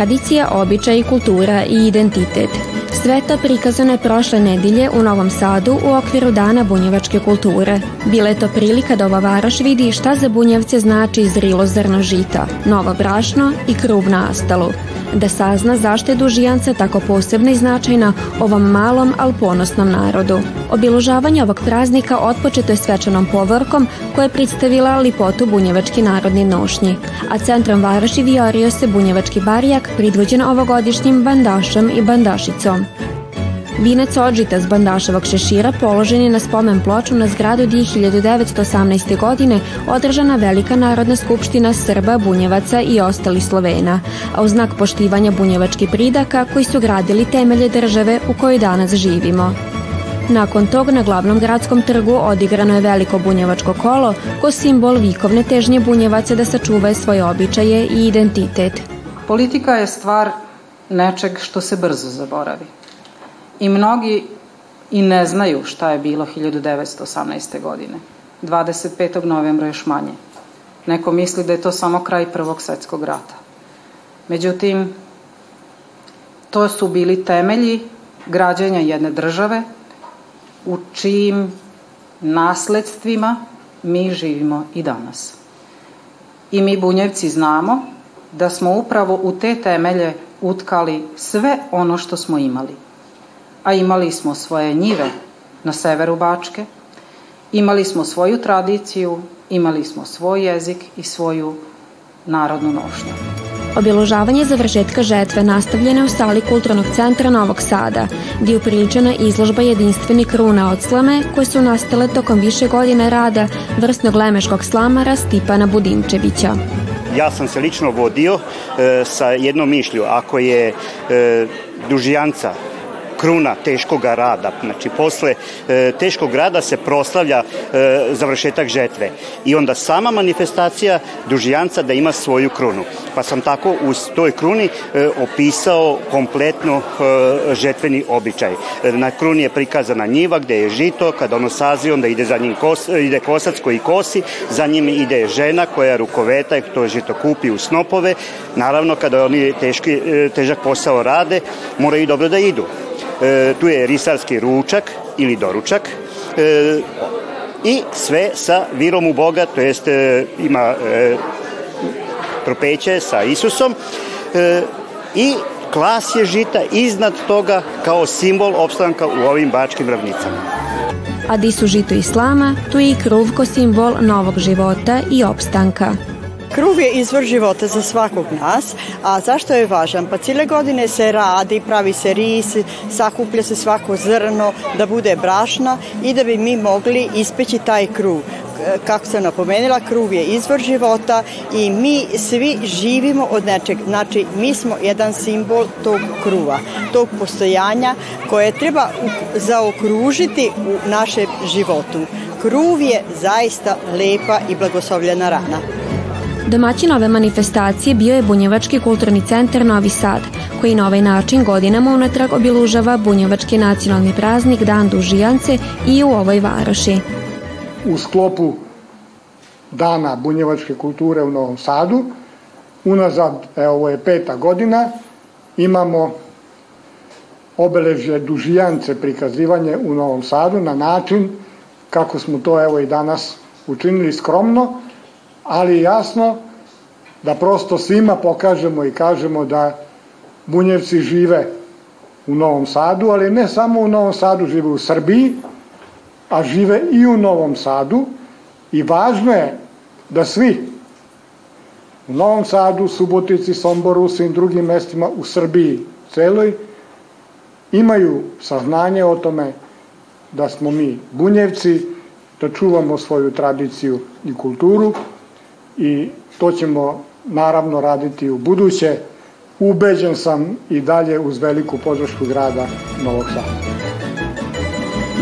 Tradicija, običaj, kultura i identitet. Sve to prikazano je prošle nedelje u Novom Sadu u okviru Dana bunjevačke kulture. Bila je to prilika da ova varoš vidi šta za bunjevce znači zrilo zrno žita, novo brašno i krub na astalu. Da sazna zašto je dužijanca tako posebna i značajna ovom malom, al ponosnom narodu. Obilužavanje ovog praznika otpočeto je svečanom povorkom koja je predstavila lipotu bunjevački narodni nošnji, a centrom varoši viorio se bunjevački barijak pridvođen ovogodišnjim bandašom i bandašicom. Vinac odžita s bandaševog šešira položen je na spomen ploču na zgradu gdje 1918. godine održana Velika narodna skupština Srba, Bunjevaca i ostali Slovena, a u znak poštivanja bunjevačkih pridaka koji su gradili temelje države u kojoj danas živimo. Nakon tog na glavnom gradskom trgu odigrano je veliko bunjevačko kolo ko simbol vikovne težnje bunjevaca da sačuvaju svoje običaje i identitet. Politika je stvar nečeg što se brzo zaboravi. I mnogi i ne znaju šta je bilo 1918. godine. 25. novembra još manje. Neko misli da je to samo kraj Prvog svetskog rata. Međutim, to su bili temelji građanja jedne države u čijim nasledstvima mi živimo i danas. I mi bunjevci znamo da smo upravo u te temelje utkali sve ono što smo imali. A imali smo svoje njive na severu Bačke, imali smo svoju tradiciju, imali smo svoj jezik i svoju narodnu nošnju. Obilužavanje završetka žetve nastavljene u sali Kulturnog centra Novog Sada, gdje je upriličena izložba jedinstveni kruna od slame koje su nastale tokom više godine rada vrsnog lemeškog slamara Stipana Budimčevića. Ja sam se lično vodio e, sa jednom mišlju, ako je e, dužijanca kruna teškog rada. Znači, posle e, teškog rada se proslavlja e, završetak žetve. I onda sama manifestacija dužijanca da ima svoju krunu. Pa sam tako u toj kruni e, opisao kompletno e, žetveni običaj. E, na kruni je prikazana njiva gde je žito, kada ono sazi, onda ide za njim kos, ide kosac koji kosi, za njim ide žena koja rukoveta i to žito kupi u snopove. Naravno, kada oni teški, e, težak posao rade, moraju dobro da idu. E, tu je risarski ručak ili doručak e, i sve sa virom u Boga, to jest e, ima e, tropeće sa Isusom e, i klas je žita iznad toga kao simbol opstanka u ovim bačkim ravnicama. A di su žito islama, tu je i kruv ko simbol novog života i opstanka. Kruv je izvor života za svakog nas, a zašto je važan? Pa cijele godine se radi, pravi se ris, sakuplja se svako zrno da bude brašna i da bi mi mogli ispeći taj kruv kako sam napomenula, kruv je izvor života i mi svi živimo od nečeg. Znači, mi smo jedan simbol tog kruva, tog postojanja koje treba zaokružiti u našem životu. Kruv je zaista lepa i blagoslovljena rana. Domaćin ove manifestacije bio je Bunjevački kulturni centar Novi Sad, koji na ovaj način godinama unatrag obilužava Bunjevački nacionalni praznik Dan Dužijance i u ovoj varoši. U sklopu Dana bunjevačke kulture u Novom Sadu, unazad, evo ovo je peta godina, imamo obeležje Dužijance prikazivanje u Novom Sadu na način kako smo to evo i danas učinili skromno, ali jasno da prosto svima pokažemo i kažemo da bunjevci žive u Novom Sadu, ali ne samo u Novom Sadu, žive u Srbiji, a žive i u Novom Sadu. I važno je da svi u Novom Sadu, Subotici, Somboru, svim drugim mestima u Srbiji celoj imaju saznanje o tome da smo mi bunjevci, da čuvamo svoju tradiciju i kulturu i to ćemo naravno raditi u buduće. Ubeđen sam i dalje uz veliku podršku grada Novog Sada.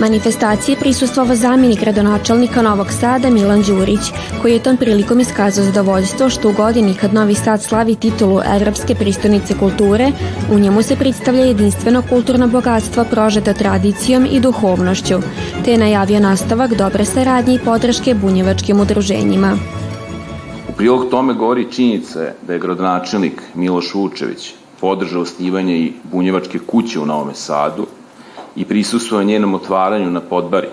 Manifestacije prisustvova zamjenik gradonačelnika Novog Sada Milan Đurić, koji je tom prilikom iskazao zadovoljstvo što u godini kad Novi Sad slavi titulu Evropske pristonice kulture, u njemu se predstavlja jedinstveno kulturno bogatstvo prožeta tradicijom i duhovnošću, te je najavio nastavak dobre saradnje i podrške bunjevačkim udruženjima. Prilog tome govori činjenica da je gradonačelnik Miloš Vučević podržao osnivanje i bunjevačke kuće u Novome Sadu i prisustuo njenom otvaranju na Podbari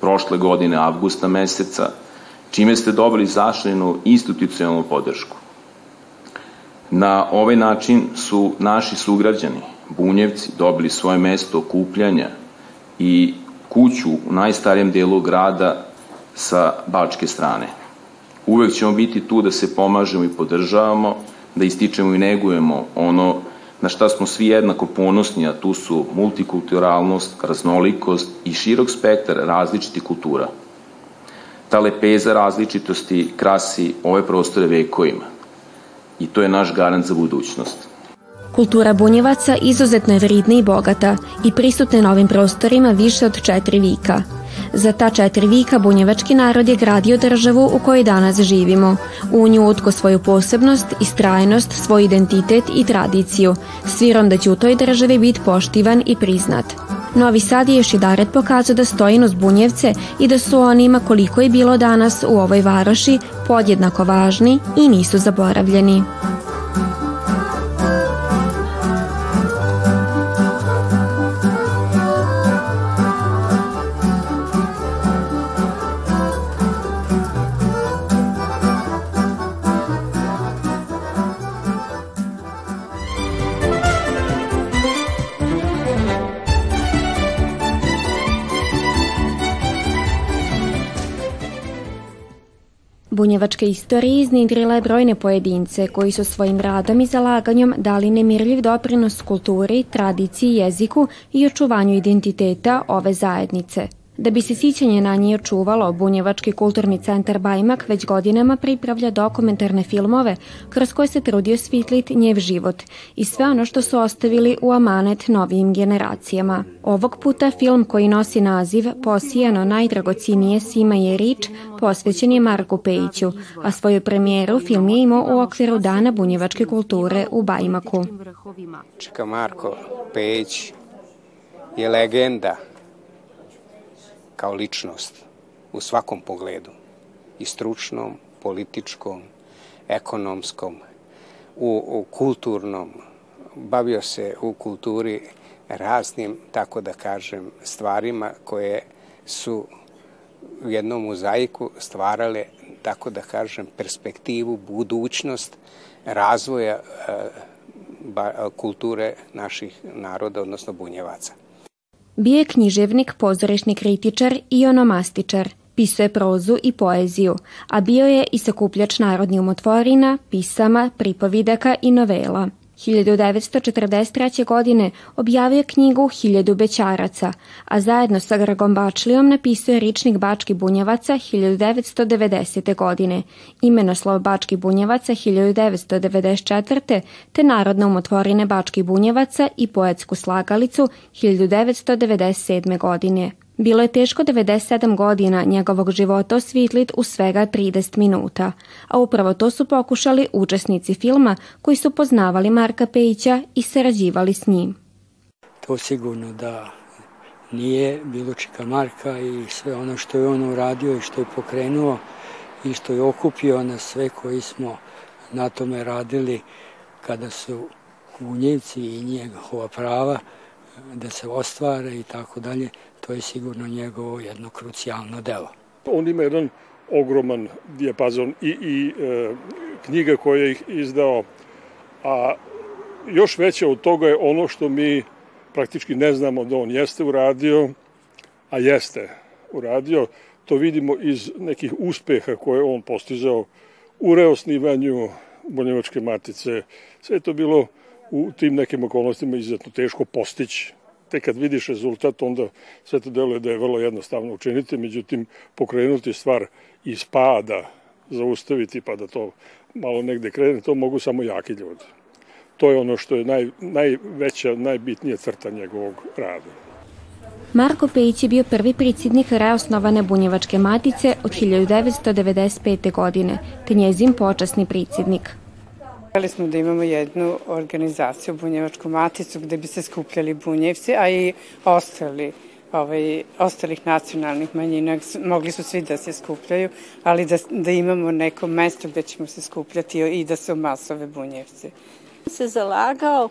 prošle godine avgusta meseca, čime ste dobili zaštenu institucionalnu podršku. Na ovaj način su naši sugrađani, bunjevci, dobili svoje mesto okupljanja i kuću u najstarijem delu grada sa bačke strane. Uvek ćemo biti tu da se pomažemo i podržavamo, da ističemo i negujemo ono na šta smo svi jednako ponosni, a tu su multikulturalnost, raznolikost i širok spektar različitih kultura. Ta lepeza različitosti krasi ove prostore vekovima i to je naš garant za budućnost. Kultura bunjevaca izuzetno je vridna i bogata i prisutna na ovim prostorima više od četiri vika – Za ta četiri vika bunjevački narod je gradio državu u kojoj danas živimo. U nju utko svoju posebnost, istrajnost, svoj identitet i tradiciju, svirom da će u toj državi biti poštivan i priznat. Novi Sad je još i daret pokazao da stoji uz Bunjevce i da su onima koliko je bilo danas u ovoj varoši podjednako važni i nisu zaboravljeni. Bunjevačka istorija iznidrila je brojne pojedince koji su svojim radom i zalaganjem dali nemirljiv doprinos kulturi, tradiciji, jeziku i očuvanju identiteta ove zajednice – Da bi se sićanje na njih očuvalo, Bunjevački kulturni centar Bajmak već godinama pripravlja dokumentarne filmove kroz koje se trudio svitlit njev život i sve ono što su ostavili u amanet novijim generacijama. Ovog puta film koji nosi naziv Posijano najdragocinije Sima je rič posvećen je Marku Pejiću, a svoju premijeru film je imao u okviru Dana bunjevačke kulture u Bajmaku. Čeka Marko Pejić je legenda kao ličnost u svakom pogledu, i stručnom, političkom, ekonomskom, u, u kulturnom, bavio se u kulturi raznim, tako da kažem, stvarima koje su u jednom mozaiku stvarale, tako da kažem, perspektivu, budućnost razvoja e, ba, kulture naših naroda, odnosno bunjevaca. Bio je književnik, pozorišni kritičar i onomastičar. Pisao je prozu i poeziju, a bio je i sakupljač narodnih umotvorina, pisama, pripovidaka i novela. 1943. godine objavio knjigu Hiljadu bećaraca, a zajedno sa Gragom Bačlijom napisao je ričnik Bački bunjevaca 1990. godine, imenoslov Bački bunjevaca 1994. te narodne umotvorine Bački bunjevaca i poetsku slagalicu 1997. godine. Bilo je teško 97 godina njegovog života osvitlit u svega 30 minuta, a upravo to su pokušali učesnici filma koji su poznavali Marka Pejića i sarađivali s njim. To sigurno da nije bilo čika Marka i sve ono što je on uradio i što je pokrenuo i što je okupio na sve koji smo na tome radili kada su Bunjevci i njegova prava da se ostvare i tako dalje, to je sigurno njegovo jedno krucijalno delo. On ima jedan ogroman dijapazon i, i e, knjiga koje je izdao, a još veće od toga je ono što mi praktički ne znamo da on jeste uradio, a jeste uradio. To vidimo iz nekih uspeha koje on postizao u reosnivanju Boljevačke matice. Sve je to bilo u tim nekim okolnostima izuzetno teško postići tek kad vidiš rezultat, onda sve to deluje da je vrlo jednostavno učiniti, međutim, pokrenuti stvar iz pada, zaustaviti pa da to malo negde krene, to mogu samo jaki ljudi. To je ono što je naj, najveća, najbitnija crta njegovog rada. Marko Pejić je bio prvi predsjednik reosnovane Bunjevačke matice od 1995. godine, te njezin počasni predsjednik. Hteli smo da imamo jednu organizaciju, Bunjevačku maticu, gde bi se skupljali bunjevci, a i ostali ovaj, ostalih nacionalnih manjina, mogli su svi da se skupljaju, ali da, da imamo neko mesto gde ćemo se skupljati i da se masove bunjevci. Se zalagao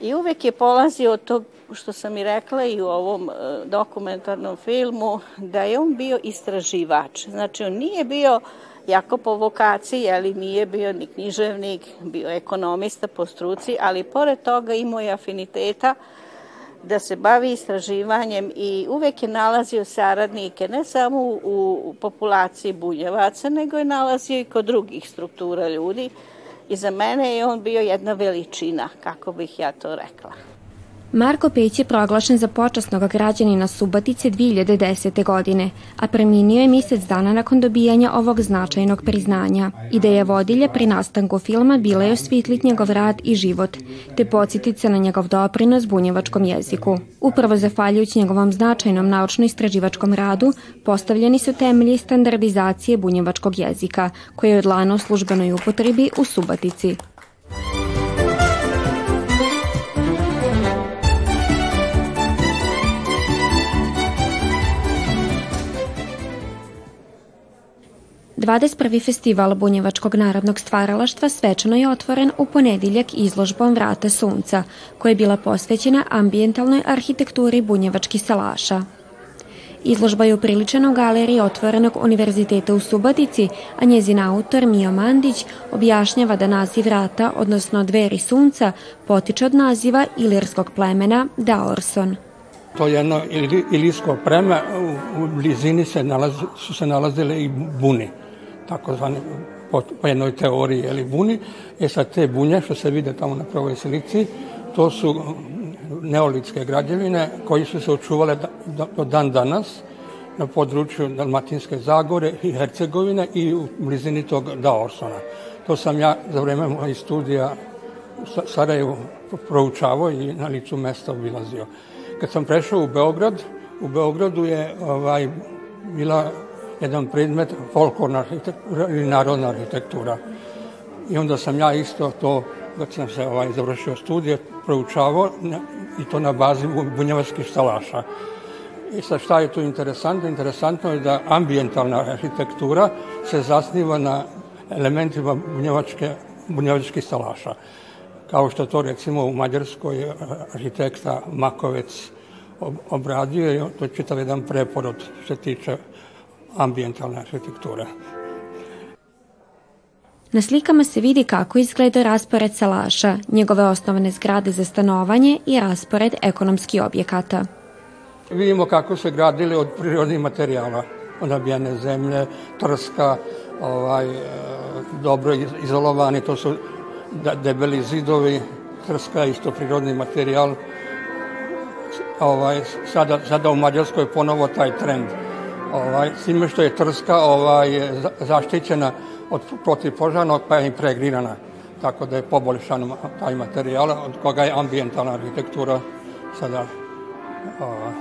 i uvek je polazio od tog što sam i rekla i u ovom e, dokumentarnom filmu, da je on bio istraživač. Znači, on nije bio jako po vokaciji, ali nije bio ni književnik, bio ekonomista po struci, ali pored toga imao je afiniteta da se bavi istraživanjem i uvek je nalazio saradnike ne samo u, u populaciji bunjevaca, nego je nalazio i kod drugih struktura ljudi i za mene je on bio jedna veličina, kako bih ja to rekla. Marko Peć je proglašen za počasnog građanina Subatice 2010. godine, a preminio je mjesec dana nakon dobijanja ovog značajnog priznanja. Ideja vodilja pri nastanku filma bila je osvitliti njegov rad i život, te podsjetiti se na njegov doprinos bunjevačkom jeziku. Upravo zahvaljujući njegovom značajnom naučno-istraživačkom radu, postavljeni su temelji standardizacije bunjevačkog jezika, koji je odlano u službenoj upotrebi u Subatici. 21. festival Bunjevačkog narodnog stvaralaštva svečano je otvoren u ponedjeljak izložbom Vrata sunca, koja je bila posvećena ambijentalnoj arhitekturi bunjevačkih salaša. Izložba je upriličena u galeriji Otvorenog univerziteta u Subotici, a njezin autor Mio Mandić objašnjava da naziv vrata, odnosno dveri sunca, potiče od naziva ilirskog plemena Daorson. To je jedno ilijsko pleme, u blizini se nalazi, su se nalazile i buni takozvani po, jednoj teoriji ili buni. E sad te bunje što se vide tamo na prvoj slici, to su neolitske građevine koji su se očuvale do dan danas na području Dalmatinske Zagore i Hercegovine i u blizini tog Daorsona. To sam ja za vreme mojih studija u Sarajevu proučavao i na licu mesta obilazio. Kad sam prešao u Beograd, u Beogradu je ovaj, bila jedan predmet folklorna arhitektura ili narodna arhitektura. I onda sam ja isto to, kad sam se ovaj, završio studije, proučavao i to na bazi bunjevačkih stalaša. I sad šta je tu interesantno? Interesantno je da ambijentalna arhitektura se zasniva na elementima bunjevačke, bunjevačkih stalaša. Kao što to recimo u Mađarskoj arhitekta Makovec obradio i to je čitav jedan preporod što se tiče ambijentalna arhitektura. Na slikama se vidi kako izgleda raspored salaša, njegove osnovne zgrade za stanovanje i raspored ekonomskih objekata. Vidimo kako se gradili od prirodnih materijala, od nabijane zemlje, trska, ovaj, e, dobro izolovani, to su debeli zidovi, trska isto prirodni materijal. Ovaj, sada, sada u Mađarskoj ponovo taj trend ovaj, s time što je trska ovaj, zaštićena od protivpožarnog pa je i pregrinana. Tako da je poboljšan taj materijal od koga je ambijentalna arhitektura sada ovaj,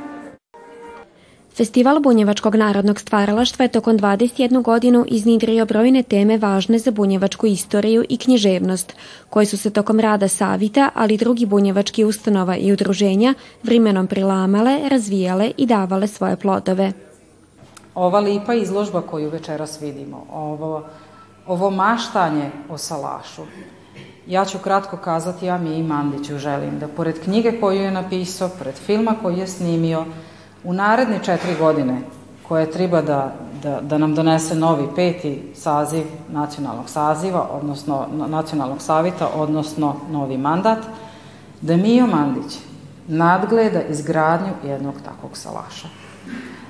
Festival Bunjevačkog narodnog stvaralaštva je tokom 21 godinu iznidrio brojne teme važne za bunjevačku istoriju i književnost, koje su se tokom rada savita, ali i drugi bunjevački ustanova i udruženja vrimenom prilamale, razvijale i davale svoje plodove ova lipa izložba koju večeras vidimo, ovo, ovo maštanje o salašu, ja ću kratko kazati, ja mi i Mandiću želim da pored knjige koju je napisao, pored filma koji je snimio, u naredne četiri godine koje treba da, da, da nam donese novi peti saziv nacionalnog saziva, odnosno nacionalnog savita, odnosno novi mandat, da Mio Mandić nadgleda izgradnju jednog takvog salaša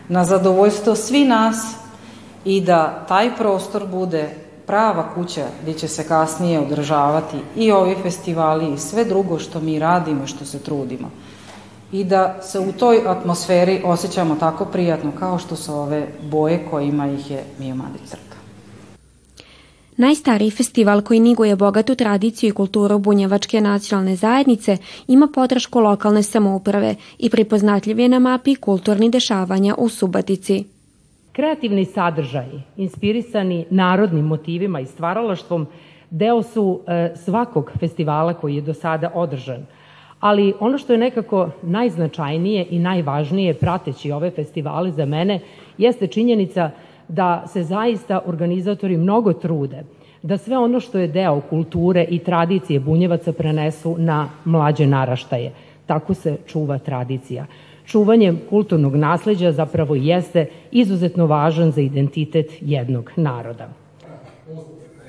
na zadovoljstvo svi nas i da taj prostor bude prava kuća gdje će se kasnije održavati i ovi festivali i sve drugo što mi radimo i što se trudimo. I da se u toj atmosferi osjećamo tako prijatno kao što su ove boje kojima ih je Mio Mandić crta. Najstariji festival koji niguje bogatu tradiciju i kulturu bunjevačke nacionalne zajednice ima podršku lokalne samouprave i pripoznatljiv je na mapi kulturni dešavanja u Subatici. Kreativni sadržaji, inspirisani narodnim motivima i stvaralaštvom, deo su e, svakog festivala koji je do sada održan. Ali ono što je nekako najznačajnije i najvažnije prateći ove festivale za mene jeste činjenica da se zaista organizatori mnogo trude da sve ono što je deo kulture i tradicije bunjevaca prenesu na mlađe naraštaje. Tako se čuva tradicija. Čuvanje kulturnog nasleđa zapravo jeste izuzetno važan za identitet jednog naroda.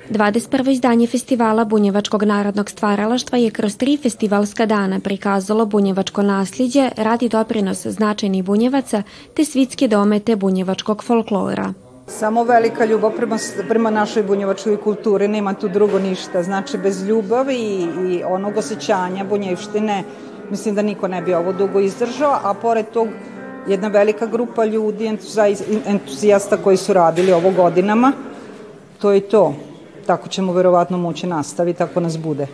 21. izdanje festivala Bunjevačkog narodnog stvaralaštva je kroz tri festivalska dana prikazalo bunjevačko nasljeđe, radi doprinos značajnih bunjevaca te svitske domete bunjevačkog folklora. Samo velika ljubav prema, prema našoj bunjevačkoj kulturi, nema tu drugo ništa. Znači, bez ljubavi i, i onog osjećanja bunjevštine, mislim da niko ne bi ovo dugo izdržao, a pored tog jedna velika grupa ljudi, entuzijasta koji su radili ovo godinama, to je to. Tako ćemo verovatno moći nastaviti ako nas bude.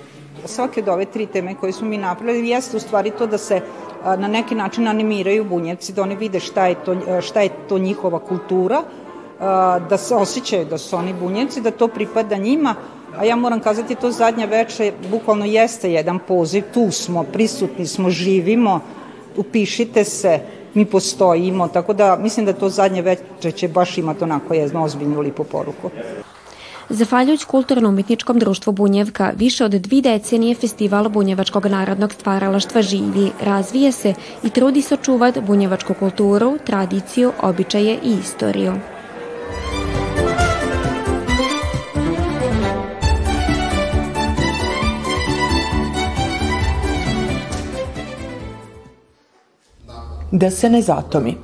Svake od ove tri teme koje smo mi napravili jeste u stvari to da se na neki način animiraju bunjevci, da oni vide šta je to, šta je to njihova kultura, da se osjećaju da su oni bunjevci, da to pripada njima, a ja moram kazati to zadnja veče bukvalno jeste jedan poziv, tu smo, prisutni smo, živimo, upišite se, mi postojimo, tako da mislim da to zadnje veče će baš imati onako jednu ozbiljnu lipu poruku. Zahvaljujući kulturno-umetničkom društvu Bunjevka, više od dvi decenije festival Bunjevačkog narodnog stvaralaštva živi, razvije se i trudi se očuvat bunjevačku kulturu, tradiciju, običaje i istoriju. Da se ne zatomi.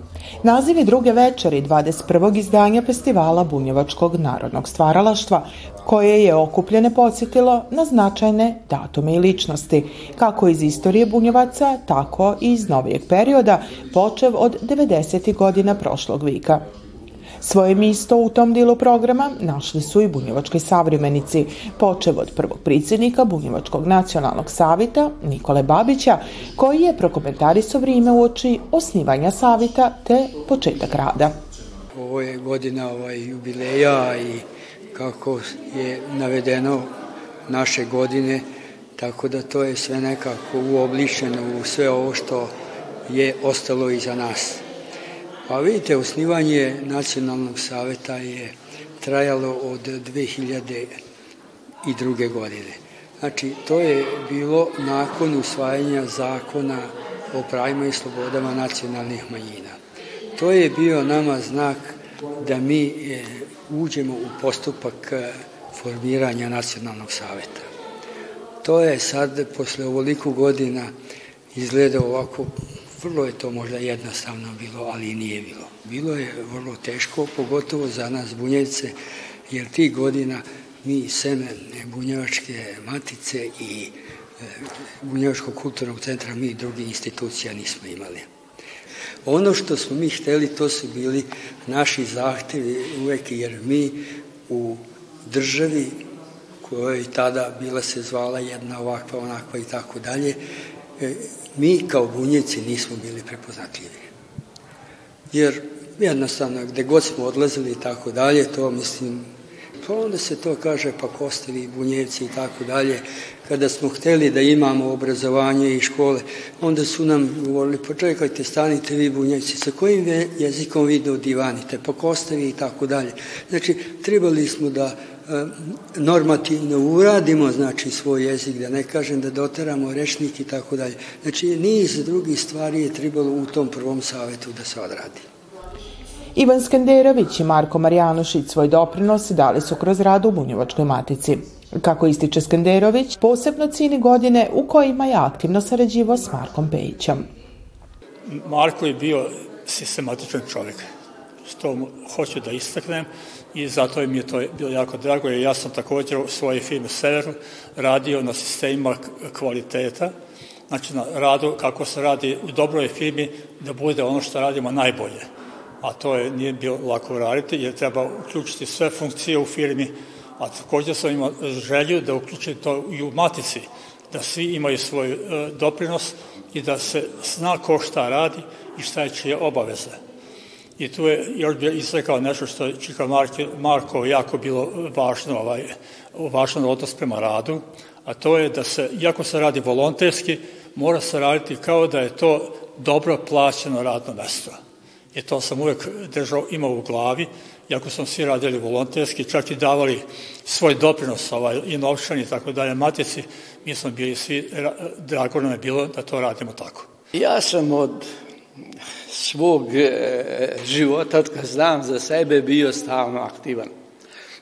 Naziv je druge večeri 21. izdanja festivala Bunjevačkog narodnog stvaralaštva, koje je okupljene podsjetilo na značajne datume i ličnosti, kako iz istorije Bunjevaca, tako i iz novijeg perioda, počev od 90. godina prošlog vika. Svoje misto u tom dilu programa našli su i bunjevački savremenici, počev od prvog predsjednika Bunjevačkog nacionalnog savita Nikole Babića, koji je prokomentarisao vrijeme u oči osnivanja savita te početak rada. Ovo je godina ovaj, jubileja i kako je navedeno naše godine, tako da to je sve nekako uobličeno u sve ovo što je ostalo iza nas. Pa vidite, osnivanje nacionalnog saveta je trajalo od 2002. godine. Znači, to je bilo nakon usvajanja zakona o pravima i slobodama nacionalnih manjina. To je bio nama znak da mi e, uđemo u postupak e, formiranja nacionalnog saveta. To je sad, posle ovoliko godina, izgleda ovako Vrlo je to možda jednostavno bilo, ali nije bilo. Bilo je vrlo teško, pogotovo za nas bunjevce, jer tih godina mi seme bunjevačke matice i e, Bunjevačkog kulturnog centra mi drugi institucija nismo imali. Ono što smo mi hteli, to su bili naši zahtevi uvek, jer mi u državi koja je tada bila se zvala jedna ovakva, onakva i tako dalje, e, mi kao bunjevci nismo bili prepoznatljivi. Jer jednostavno, gde god smo odlazili i tako dalje, to mislim, pa onda se to kaže pa kostevi, bunjevci i tako dalje. Kada smo hteli da imamo obrazovanje i škole, onda su nam govorili, pa čekajte, stanite vi bunjevci, sa kojim jezikom vi da odivanite, pa kostevi i tako dalje. Znači, trebali smo da normativno uradimo znači svoj jezik, da ne kažem da doteramo rečnik i tako dalje. Znači niz drugih stvari je trebalo u tom prvom savetu da se odradi. Ivan Skenderović i Marko Marjanošić svoj doprinos dali su kroz rad u Bunjevačkoj matici. Kako ističe Skenderović, posebno cini godine u kojima je aktivno sarađivo s Markom Pejićem. Marko je bio sistematičan čovjek, što hoću da istaknem i zato mi je to bilo jako drago jer ja sam također u svojoj firmi Sever radio na sistemima kvaliteta, znači na radu kako se radi u dobroj firmi da bude ono što radimo najbolje. A to je, nije bilo lako raditi jer treba uključiti sve funkcije u firmi, a također sam imao želju da uključim to i u matici, da svi imaju svoj e, doprinos i da se zna ko šta radi i šta je čije obaveze. I tu je još bi izrekao nešto što je Čika Marko jako bilo važno, ovaj, važan odnos prema radu, a to je da se, iako se radi volonterski, mora se raditi kao da je to dobro plaćeno radno mesto. I to sam uvek držao, imao u glavi, jako smo svi radili volonterski, čak i davali svoj doprinos ovaj, i novčani i tako dalje matici, mi smo bili svi, drago nam je bilo da to radimo tako. Ja sam od svog e, života, kad znam za sebe, bio stalno aktivan.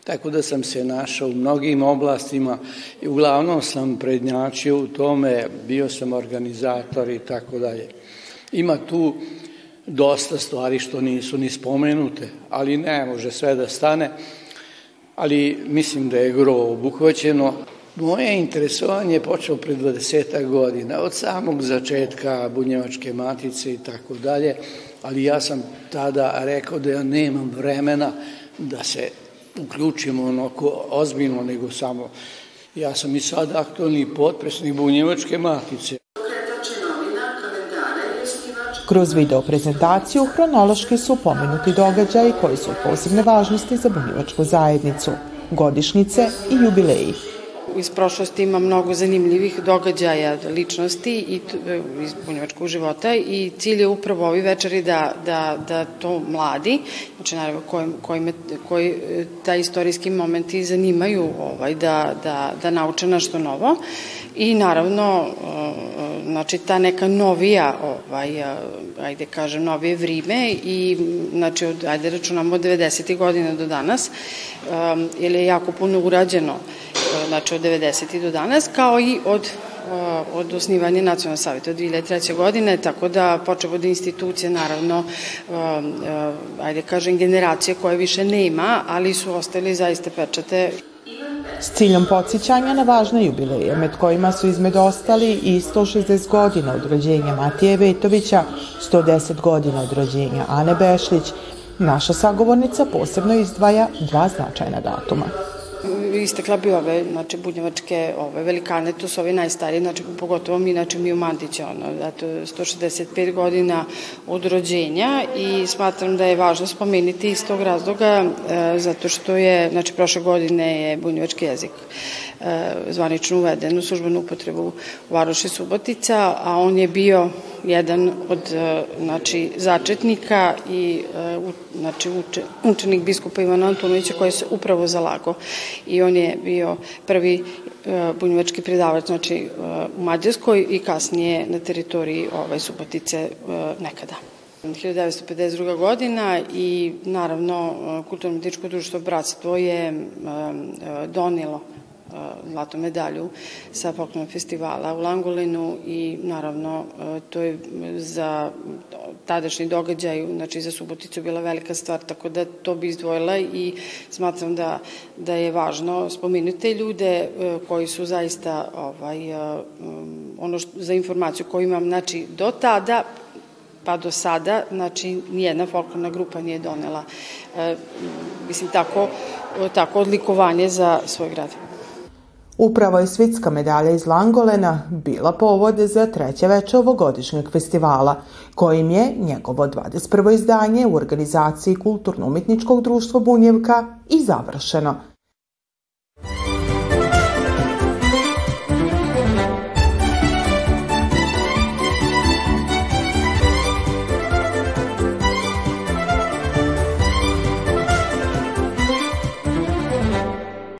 Tako da sam se našao u mnogim oblastima i uglavnom sam prednjačio u tome, bio sam organizator i tako dalje. Ima tu dosta stvari što nisu ni spomenute, ali ne može sve da stane, ali mislim da je gro obuhvaćeno. Moje interesovanje je počelo pre 20 godina, od samog začetka Bunjevačke matice i tako dalje, ali ja sam tada rekao da ja nemam vremena da se uključimo onako ozbiljno, nego samo ja sam i sad aktualni potpresnik Bunjevačke matice. Kroz video prezentaciju hronološki su pomenuti događaji koji su od posebne važnosti za bunjevačku zajednicu, godišnjice i jubileji. Iz prošlosti ima mnogo zanimljivih događaja, ličnosti i e, iz bunjevačkog života i cilj je upravo ovi večeri da, da, da to mladi, znači naravno koji, koji, koji e, taj istorijski momenti zanimaju ovaj, da, da, da nauče nešto novo i naravno e, znači ta neka novija ovaj ajde kažem novije vrime i znači od ajde računamo od 90. godina do danas jer je jako puno urađeno znači od 90. do danas kao i od od osnivanja nacionalnog savjeta od 2003. godine, tako da počeo od institucije, naravno, ajde kažem, generacije koje više nema, ali su ostali zaista pečate s ciljom podsjećanja na važne jubileje, med kojima su između ostali i 160 godina od rođenja Matije Vetovića, 110 godina od rođenja Ane Bešlić, naša sagovornica posebno izdvaja dva značajna datuma istekla bi ove, znači, budnjevačke ove, velikane, to su ovi najstariji, znači, pogotovo mi, znači, mi u Mandiću, ono, zato 165 godina od rođenja i smatram da je važno spomenuti iz tog razloga, e, zato što je, znači, prošle godine je bunjevački jezik e, zvanično uveden u službenu upotrebu u Varoši Subotica, a on je bio jedan od e, znači, začetnika i e, znači, uče, učenik biskupa Ivana Antonovića koji se upravo zalago i on je bio prvi e, bunjevački predavač znači, u Mađarskoj i kasnije na teritoriji ovaj, Subotice nekada. 1952. godina i naravno kulturno-metičko društvo Bratstvo je donilo zlatu medalju sa folklornog festivala u Langolinu i naravno to je za tadašnji događaj, znači za Suboticu bila velika stvar, tako da to bi izdvojila i smatram da, da je važno spomenuti te ljude koji su zaista ovaj, ono što, za informaciju koju imam, znači do tada pa do sada, znači, nijedna folklorna grupa nije donela, mislim, tako, tako odlikovanje za svoj grad. Upravo je svitska medalja iz Langolena bila povode za treće veče ovogodišnjeg festivala, kojim je njegovo 21. izdanje u organizaciji Kulturno-umetničkog društva Bunjevka i završeno –